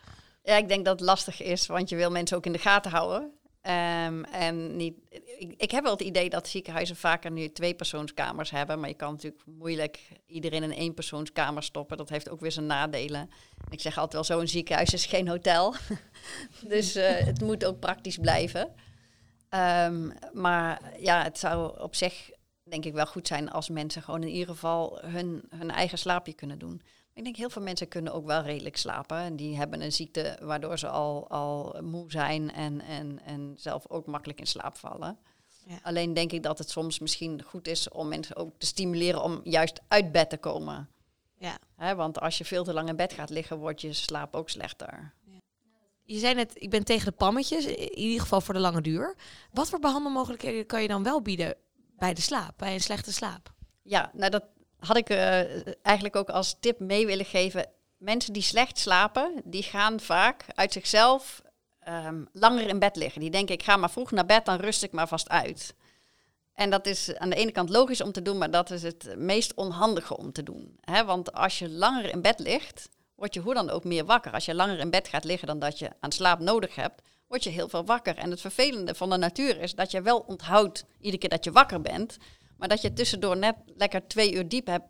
Ja, ik denk dat het lastig is, want je wil mensen ook in de gaten houden. Um, en niet, ik, ik, heb wel het idee dat ziekenhuizen vaker nu tweepersoonskamers hebben. Maar je kan natuurlijk moeilijk iedereen in één persoonskamer stoppen. Dat heeft ook weer zijn nadelen. Ik zeg altijd wel, zo'n ziekenhuis is geen hotel. dus uh, het moet ook praktisch blijven. Um, maar ja, het zou op zich denk ik wel goed zijn als mensen gewoon in ieder geval hun, hun eigen slaapje kunnen doen. Ik denk heel veel mensen kunnen ook wel redelijk slapen. En die hebben een ziekte waardoor ze al, al moe zijn en, en, en zelf ook makkelijk in slaap vallen. Ja. Alleen denk ik dat het soms misschien goed is om mensen ook te stimuleren om juist uit bed te komen. Ja. Want als je veel te lang in bed gaat liggen, wordt je slaap ook slechter. Je zei net, ik ben tegen de pammetjes, in ieder geval voor de lange duur. Wat voor behandelmogelijkheden kan je dan wel bieden bij de slaap, bij een slechte slaap? Ja, nou dat had ik eh, eigenlijk ook als tip mee willen geven. Mensen die slecht slapen, die gaan vaak uit zichzelf ehm, langer in bed liggen. Die denken, ik ga maar vroeg naar bed, dan rust ik maar vast uit. En dat is aan de ene kant logisch om te doen, maar dat is het meest onhandige om te doen. Want als je langer in bed ligt, word je hoe dan ook meer wakker. Als je langer in bed gaat liggen dan dat je aan slaap nodig hebt, word je heel veel wakker. En het vervelende van de natuur is dat je wel onthoudt iedere keer dat je wakker bent, maar dat je tussendoor net lekker twee uur diep hebt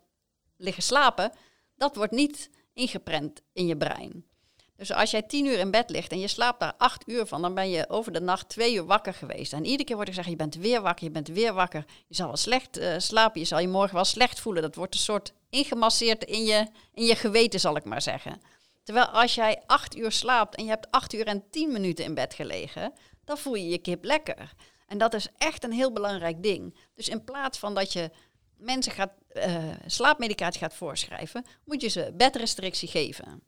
liggen slapen, dat wordt niet ingeprent in je brein. Dus als jij tien uur in bed ligt en je slaapt daar acht uur van, dan ben je over de nacht twee uur wakker geweest. En iedere keer wordt er gezegd, je bent weer wakker, je bent weer wakker. Je zal wel slecht uh, slapen, je zal je morgen wel slecht voelen. Dat wordt een soort ingemasseerd in je, in je geweten, zal ik maar zeggen. Terwijl als jij acht uur slaapt en je hebt acht uur en tien minuten in bed gelegen, dan voel je je kip lekker. En dat is echt een heel belangrijk ding. Dus in plaats van dat je mensen gaat, uh, slaapmedicatie gaat voorschrijven, moet je ze bedrestrictie geven.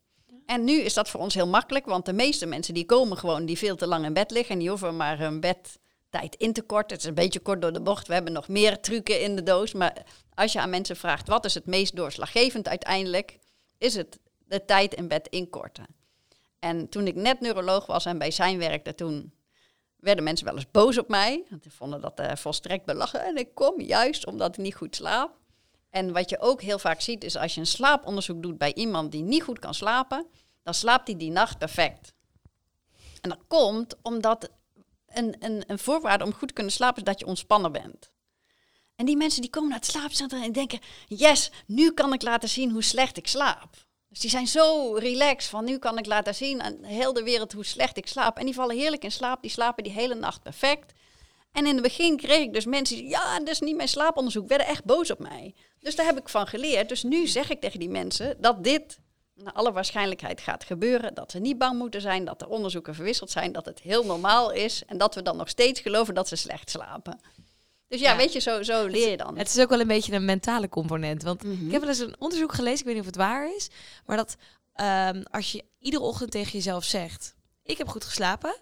En nu is dat voor ons heel makkelijk, want de meeste mensen die komen gewoon die veel te lang in bed liggen en die hoeven maar hun bedtijd in te korten. Het is een beetje kort door de bocht. We hebben nog meer trucken in de doos. Maar als je aan mensen vraagt wat is het meest doorslaggevend uiteindelijk, is het de tijd in bed inkorten. En toen ik net neuroloog was en bij zijn werkte, toen werden mensen wel eens boos op mij. Want die vonden dat uh, volstrekt belachen. En ik kom juist omdat ik niet goed slaap. En wat je ook heel vaak ziet, is als je een slaaponderzoek doet bij iemand die niet goed kan slapen, dan slaapt hij die nacht perfect. En dat komt omdat een, een, een voorwaarde om goed te kunnen slapen is dat je ontspannen bent. En die mensen die komen naar het slaapcentrum en denken, yes, nu kan ik laten zien hoe slecht ik slaap. Dus die zijn zo relaxed van nu kan ik laten zien aan heel de wereld hoe slecht ik slaap. En die vallen heerlijk in slaap, die slapen die hele nacht perfect. En in het begin kreeg ik dus mensen die, ja, dat is niet mijn slaaponderzoek, werden echt boos op mij. Dus daar heb ik van geleerd. Dus nu zeg ik tegen die mensen dat dit naar alle waarschijnlijkheid gaat gebeuren. Dat ze niet bang moeten zijn, dat de onderzoeken verwisseld zijn, dat het heel normaal is. En dat we dan nog steeds geloven dat ze slecht slapen. Dus ja, Ja. weet je, zo, zo leer je dan. Het is ook wel een beetje een mentale component. Want Mhm. ik heb wel eens een onderzoek gelezen, ik weet niet of het waar is, maar dat ehm, als je iedere ochtend tegen jezelf zegt: Ik heb goed geslapen,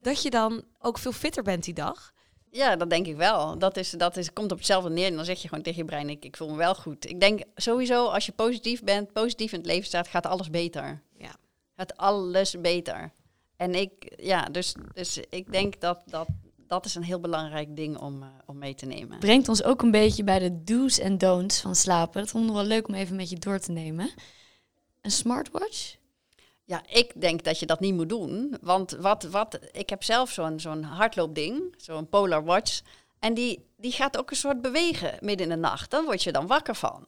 dat je dan ook veel fitter bent die dag. Ja, dat denk ik wel. Dat, is, dat is, komt op hetzelfde neer. En dan zeg je gewoon tegen je brein, ik, ik voel me wel goed. Ik denk sowieso, als je positief bent, positief in het leven staat, gaat alles beter. Ja. Gaat alles beter. En ik, ja, dus, dus ik denk dat, dat dat is een heel belangrijk ding om, eh, om mee te nemen. Brengt ons ook een beetje bij de do's en don'ts van slapen. Dat vond ik wel leuk om even met je door te nemen. Een smartwatch? Ja, ik denk dat je dat niet moet doen. Want wat, wat, ik heb zelf zo'n zo'n hardloopding, zo'n Polar Watch. En die, die gaat ook een soort bewegen midden in de nacht. Dan word je dan wakker van.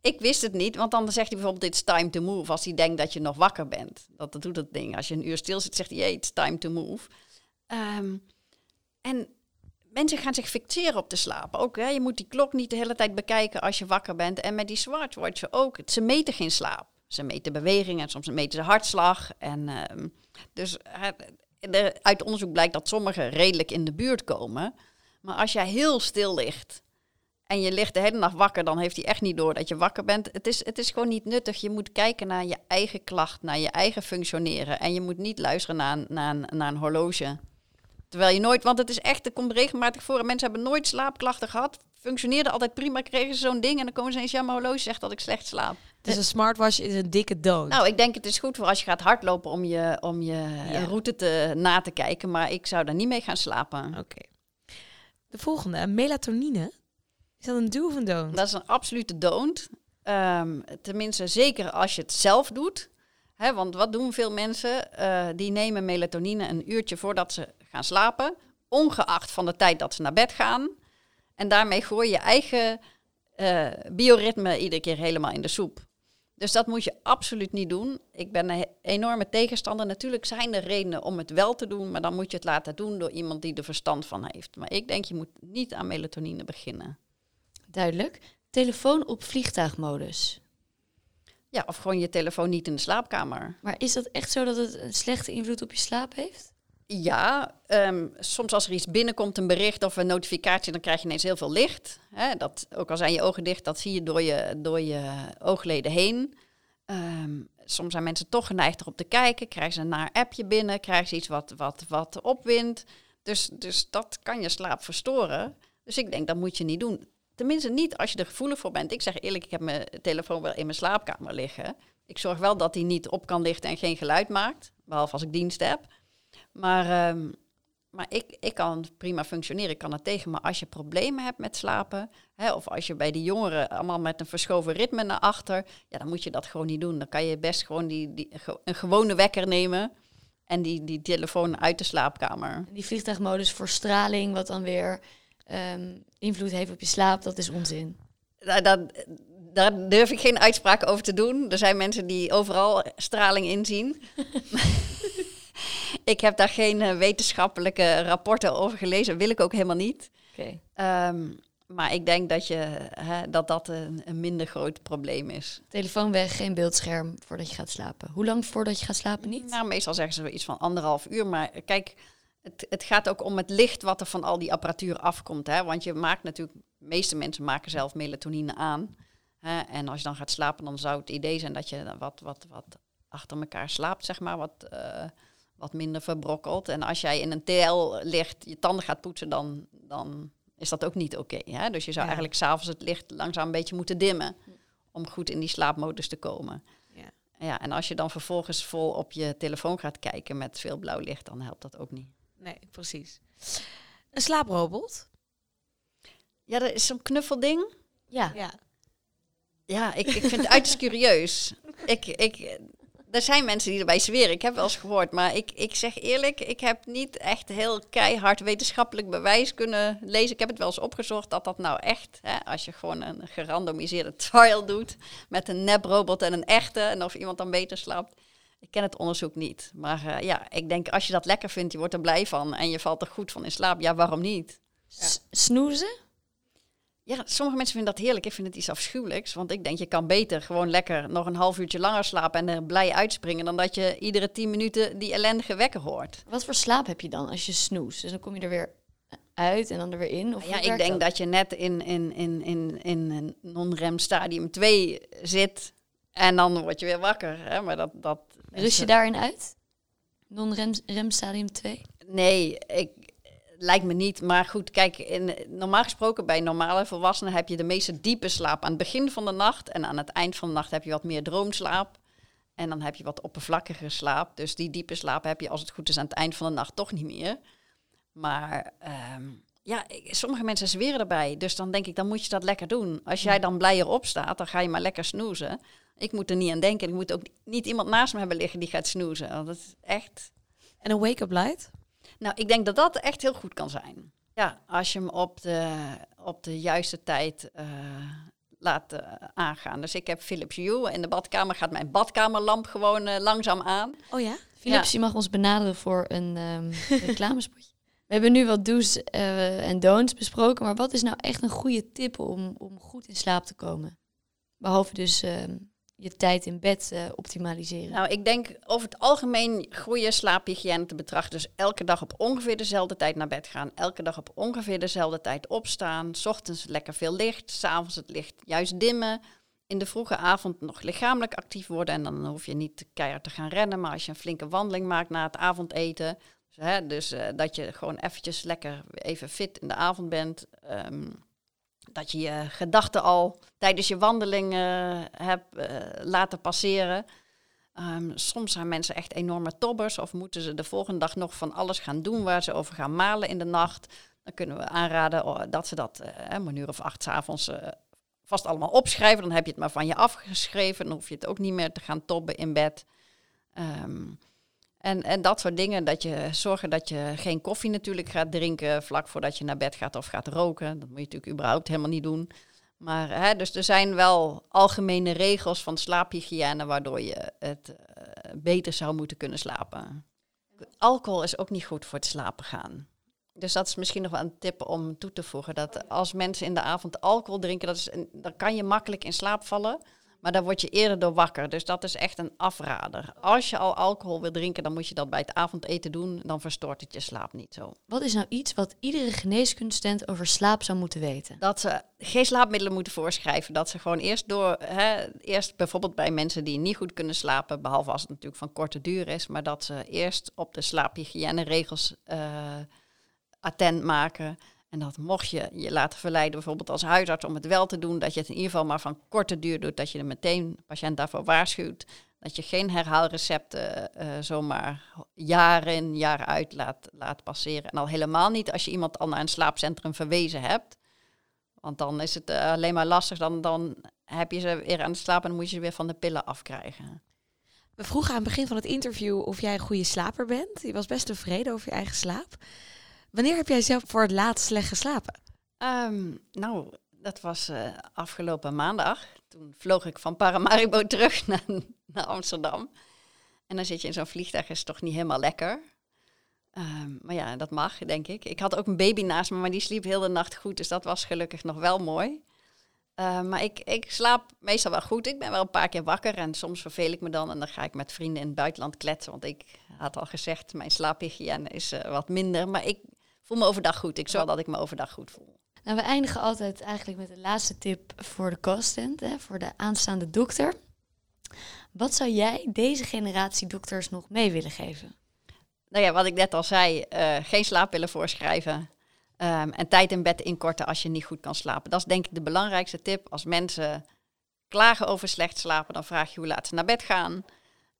Ik wist het niet, want dan zegt hij bijvoorbeeld it's time to move. Als hij denkt dat je nog wakker bent. Dat, dat doet dat ding. Als je een uur stil zit, zegt hij hey, it's time to move. Ehm, en mensen gaan zich fixeren op te slapen. Ook, hè, je moet die klok niet de hele tijd bekijken als je wakker bent. En met die smartwatchen ook. Ze meten geen slaap. Ze meten bewegingen en soms meten ze hartslag. En, ehm, dus de, uit onderzoek blijkt dat sommige redelijk in de buurt komen. Maar als jij heel stil ligt en je ligt de hele nacht wakker, dan heeft hij echt niet door dat je wakker bent. Het is, het is gewoon niet nuttig. Je moet kijken naar je eigen klacht, naar je eigen functioneren. En je moet niet luisteren naar, naar, naar een horloge. Terwijl je nooit, want het is echt, het komt regelmatig voor. En mensen hebben nooit slaapklachten gehad. Functioneerden altijd prima, kregen ze zo'n ding. En dan komen ze eens, ja, mijn horloge zegt dat ik slecht slaap. Dus een smartwatch is een dikke dood. Nou, ik denk het is goed voor als je gaat hardlopen om je, om je Ja. route te, na te kijken. Maar ik zou daar niet mee gaan slapen. Oké. De volgende, melatonine. Is dat een do of een don't? Dat is een absolute don't. Ehm, tenminste, zeker als je het zelf doet. Hè, want wat doen veel mensen? Eh, die nemen melatonine een uurtje voordat ze gaan slapen. Ongeacht van de tijd dat ze naar bed gaan. En daarmee gooi je je eigen eh, bioritme iedere keer helemaal in de soep. Dus dat moet je absoluut niet doen. Ik ben een enorme tegenstander. Natuurlijk zijn er redenen om het wel te doen, maar dan moet je het laten doen door iemand die er verstand van heeft. Maar ik denk, je moet niet aan melatonine beginnen. Duidelijk. Telefoon op vliegtuigmodus. Ja, of gewoon je telefoon niet in de slaapkamer. Maar is dat echt zo dat het een slechte invloed op je slaap heeft? Ja, ehm, soms als er iets binnenkomt, een bericht of een notificatie, dan krijg je ineens heel veel licht. Hè? Dat, ook al zijn je ogen dicht, dat zie je door je, door je oogleden heen. Ehm, soms zijn mensen toch geneigd erop te kijken. Krijgen ze een naar appje binnen, krijgen ze iets wat, wat, wat opwindt. Dus, dus dat kan je slaap verstoren. Dus ik denk, dat moet je niet doen. Tenminste niet als je er gevoelig voor bent. Ik zeg eerlijk, ik heb mijn telefoon wel in mijn slaapkamer liggen. Ik zorg wel dat die niet op kan lichten en geen geluid maakt. Behalve als ik dienst heb. Maar, ehm, maar ik, ik kan prima functioneren, ik kan het tegen. Maar als je problemen hebt met slapen, hè, of als je bij die jongeren allemaal met een verschoven ritme naar achter, ja, dan moet je dat gewoon niet doen. Dan kan je best gewoon die, die, een gewone wekker nemen en die, die telefoon uit de slaapkamer. Die vliegtuigmodus voor straling, wat dan weer ehm, invloed heeft op je slaap, dat is onzin. Dat, daar durf ik geen uitspraak over te doen. Er zijn mensen die overal straling inzien. ik heb daar geen uh, wetenschappelijke rapporten over gelezen. Wil ik ook helemaal niet. Okay. Um, maar ik denk dat je, hè, dat, dat een, een, minder groot probleem is. Telefoon weg, geen beeldscherm voordat je gaat slapen. Hoe lang voordat je gaat slapen niet? Nou, meestal zeggen ze iets van anderhalf uur. Maar kijk, het, het gaat ook om het licht wat er van al die apparatuur afkomt. Hè? Want je maakt natuurlijk, de meeste mensen maken zelf melatonine aan. Hè? En als je dan gaat slapen, dan zou het idee zijn dat je wat, wat, wat achter elkaar slaapt, zeg maar. Wat, uh, wat minder verbrokkeld. En als jij in een TL ligt, je tanden gaat poetsen, dan, dan is dat ook niet oké. Okay, dus je zou ja. eigenlijk s'avonds het licht langzaam een beetje moeten dimmen. Om goed in die slaapmodus te komen. Ja. ja, en als je dan vervolgens vol op je telefoon gaat kijken met veel blauw licht, dan helpt dat ook niet. Nee, precies. Een slaaprobot? Ja, dat is zo'n knuffelding. Ja. Ja, ja ik, ik vind het uiterst curieus. Ik, ik, er zijn mensen die erbij zweren. Ik heb wel eens gehoord. Maar ik, ik zeg eerlijk, ik heb niet echt heel keihard wetenschappelijk bewijs kunnen lezen. Ik heb het wel eens opgezocht dat dat nou echt, hè, als je gewoon een gerandomiseerde trial doet met een neprobot en een echte, en of iemand dan beter slaapt. Ik ken het onderzoek niet. Maar uh, ja, ik denk als je dat lekker vindt, je wordt er blij van en je valt er goed van in slaap, ja, waarom niet? Snoezen? Ja, sommige mensen vinden dat heerlijk. Ik vind het iets afschuwelijks. Want ik denk, je kan beter gewoon lekker nog een half uurtje langer slapen en er blij uitspringen. dan dat je iedere tien minuten die ellendige wekker hoort. Wat voor slaap heb je dan als je snoest? Dus dan kom je er weer uit en dan er weer in? Of ja, ik denk dat? dat? je net in, in, in, in, in een non-rem stadium 2 zit. En dan word je weer wakker. Hè? Maar dat, dat Rust je daarin uit? Non-rem stadium 2? Nee, ik, lijkt me niet. Maar goed, kijk, in, normaal gesproken bij normale volwassenen heb je de meeste diepe slaap aan het begin van de nacht. En aan het eind van de nacht heb je wat meer droomslaap. En dan heb je wat oppervlakkige slaap. Dus die diepe slaap heb je als het goed is aan het eind van de nacht toch niet meer. Maar um, ja, sommige mensen zweren erbij. Dus dan denk ik, dan moet je dat lekker doen. Als jij dan blijer opstaat, dan ga je maar lekker snoezen. Ik moet er niet aan denken. Ik moet ook niet iemand naast me hebben liggen die gaat snoezen. Want dat is echt... En een wake-up light? Nou, ik denk dat dat echt heel goed kan zijn. Ja, als je hem op de, op de juiste tijd uh, laat uh, aangaan. Dus ik heb Philips Hue. In de badkamer gaat mijn badkamerlamp gewoon uh, langzaam aan. Oh ja? Philips, ja. je mag ons benaderen voor een um, reclamespotje. We hebben nu wat do's en don'ts besproken. Maar wat is nou echt een goede tip om, om goed in slaap te komen? Behalve dus ehm, je tijd in bed uh, optimaliseren? Nou, ik denk over het algemeen goede slaaphygiëne te betrachten. Dus elke dag op ongeveer dezelfde tijd naar bed gaan. Elke dag op ongeveer dezelfde tijd opstaan. S ochtends lekker veel licht. S'avonds het licht juist dimmen. In de vroege avond nog lichamelijk actief worden. En dan hoef je niet keihard te gaan rennen. Maar als je een flinke wandeling maakt na het avondeten. Dus, hè, dus uh, dat je gewoon eventjes lekker even fit in de avond bent. Um, dat je je gedachten al tijdens je wandeling uh, hebt uh, laten passeren. Um, soms zijn mensen echt enorme tobbers of moeten ze de volgende dag nog van alles gaan doen waar ze over gaan malen in de nacht. Dan kunnen we aanraden oh, dat ze dat om een uur of acht s avonds vast allemaal opschrijven. Dan heb je het maar van je afgeschreven. Dan hoef je het ook niet meer te gaan tobben in bed. Um, en, en dat soort dingen, dat je zorgen dat je geen koffie natuurlijk gaat drinken vlak voordat je naar bed gaat of gaat roken. Dat moet je natuurlijk überhaupt helemaal niet doen. Maar hè, dus er zijn wel algemene regels van slaaphygiëne waardoor je het uh, beter zou moeten kunnen slapen. Alcohol is ook niet goed voor het slapen gaan. Dus dat is misschien nog wel een tip om toe te voegen. Dat als mensen in de avond alcohol drinken, dat is, dan kan je makkelijk in slaap vallen. Maar daar word je eerder door wakker. Dus dat is echt een afrader. Als je al alcohol wil drinken, dan moet je dat bij het avondeten doen. Dan verstoort het je slaap niet zo. Wat is nou iets wat iedere geneeskundestudent over slaap zou moeten weten? Dat ze geen slaapmiddelen moeten voorschrijven. Dat ze gewoon eerst door, hè, eerst bijvoorbeeld bij mensen die niet goed kunnen slapen, behalve als het natuurlijk van korte duur is, maar dat ze eerst op de slaaphygiëne-regels uh, attent maken. En dat mocht je je laten verleiden, bijvoorbeeld als huisarts, om het wel te doen, dat je het in ieder geval maar van korte duur doet, dat je er meteen de patiënt daarvoor waarschuwt. Dat je geen herhaalrecepten uh, zomaar jaren in, jaar uit laat, laat passeren. En al helemaal niet als je iemand al naar een slaapcentrum verwezen hebt. Want dan is het uh, alleen maar lastig. Dan, dan heb je ze weer aan het slapen en dan moet je ze weer van de pillen afkrijgen. We vroegen aan het begin van het interview of jij een goede slaper bent. Je was best tevreden over je eigen slaap. Wanneer heb jij zelf voor het laatst slecht geslapen? Um, nou, dat was uh, afgelopen maandag. Toen vloog ik van Paramaribo terug naar, naar Amsterdam. En dan zit je in zo'n vliegtuig, is toch niet helemaal lekker. Um, maar ja, dat mag, denk ik. Ik had ook een baby naast me, maar die sliep heel de nacht goed. Dus dat was gelukkig nog wel mooi. Uh, maar ik, ik slaap meestal wel goed. Ik ben wel een paar keer wakker en soms verveel ik me dan. En dan ga ik met vrienden in het buitenland kletsen. Want ik had al gezegd, mijn slaaphygiëne is uh, wat minder. Maar ik voel me overdag goed. Ik zorg dat ik me overdag goed voel. Nou, we eindigen altijd eigenlijk met de laatste tip voor de co-assistent, voor de aanstaande dokter. Wat zou jij deze generatie dokters nog mee willen geven? Nou ja, wat ik net al zei, uh, geen slaappillen voorschrijven. Um, en tijd in bed inkorten als je niet goed kan slapen. Dat is denk ik de belangrijkste tip. Als mensen klagen over slecht slapen, dan vraag je hoe laat ze naar bed gaan.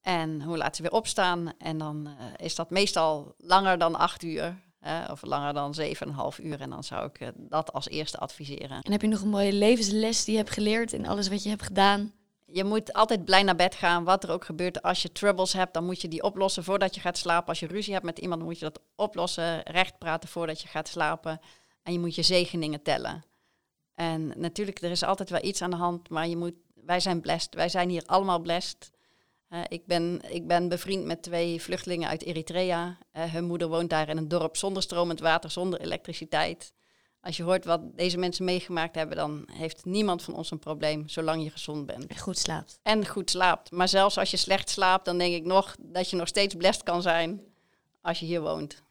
En hoe laat ze weer opstaan. En dan uh, is dat meestal langer dan acht uur. Uh, of langer dan 7,5 uur. En dan zou ik uh, dat als eerste adviseren. En heb je nog een mooie levensles die je hebt geleerd in alles wat je hebt gedaan? Je moet altijd blij naar bed gaan, wat er ook gebeurt. Als je troubles hebt, dan moet je die oplossen voordat je gaat slapen. Als je ruzie hebt met iemand, dan moet je dat oplossen, recht praten voordat je gaat slapen. En je moet je zegeningen tellen. En natuurlijk, er is altijd wel iets aan de hand, maar je moet, wij zijn blessed. Wij zijn hier allemaal blessed. Uh, ik, ben, ik ben bevriend met twee vluchtelingen uit Eritrea. Uh, hun moeder woont daar in een dorp zonder stromend water, zonder elektriciteit. Als je hoort wat deze mensen meegemaakt hebben, dan heeft niemand van ons een probleem, zolang je gezond bent. En goed slaapt. En goed slaapt. Maar zelfs als je slecht slaapt, dan denk ik nog dat je nog steeds blessed kan zijn als je hier woont.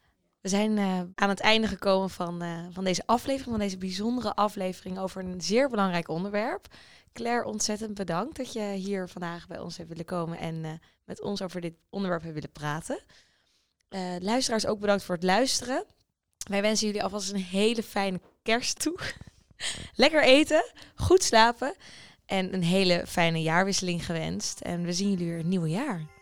We zijn uh, aan het einde gekomen van, van deze aflevering, van deze bijzondere aflevering over een zeer belangrijk onderwerp. Claire, ontzettend bedankt dat je hier vandaag bij ons hebt willen komen en uh, met ons over dit onderwerp hebt willen praten. Uh, luisteraars ook bedankt voor het luisteren. Wij wensen jullie alvast een hele fijne kerst toe. Lekker eten, goed slapen en een hele fijne jaarwisseling gewenst. En we zien jullie weer het nieuwe jaar.